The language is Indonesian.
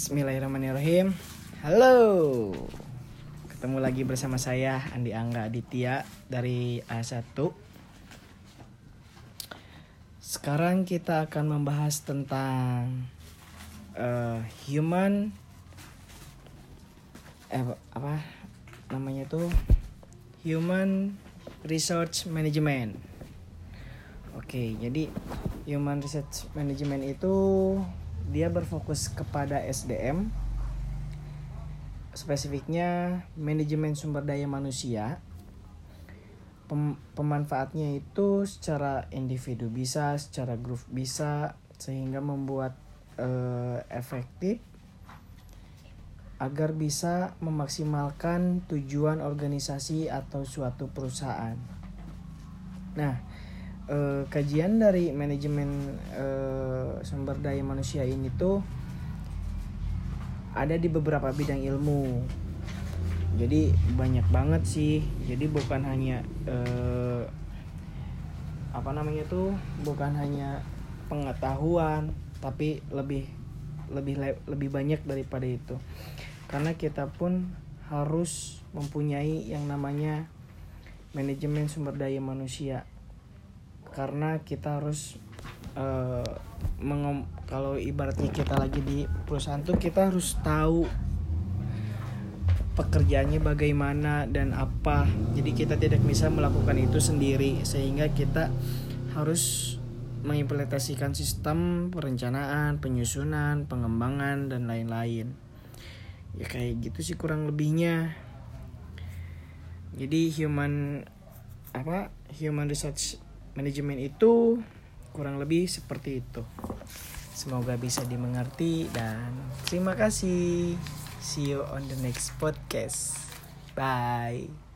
Bismillahirrahmanirrahim. Halo. Ketemu lagi bersama saya Andi Angga Aditya dari A1. Sekarang kita akan membahas tentang uh, human eh apa namanya tuh human research management. Oke, jadi human research management itu dia berfokus kepada SDM spesifiknya manajemen sumber daya manusia Pem pemanfaatnya itu secara individu bisa secara grup bisa sehingga membuat uh, efektif agar bisa memaksimalkan tujuan organisasi atau suatu perusahaan. Nah, eh, kajian dari manajemen eh, sumber daya manusia ini tuh ada di beberapa bidang ilmu. Jadi banyak banget sih. Jadi bukan hanya eh, apa namanya tuh bukan hanya pengetahuan, tapi lebih lebih lebih banyak daripada itu. Karena kita pun harus mempunyai yang namanya manajemen sumber daya manusia karena kita harus uh, mengom kalau ibaratnya kita lagi di perusahaan tuh kita harus tahu pekerjaannya bagaimana dan apa jadi kita tidak bisa melakukan itu sendiri sehingga kita harus mengimplementasikan sistem perencanaan, penyusunan, pengembangan dan lain-lain. Ya kayak gitu sih kurang lebihnya. Jadi human apa? Human research manajemen itu kurang lebih seperti itu. Semoga bisa dimengerti dan terima kasih. See you on the next podcast. Bye.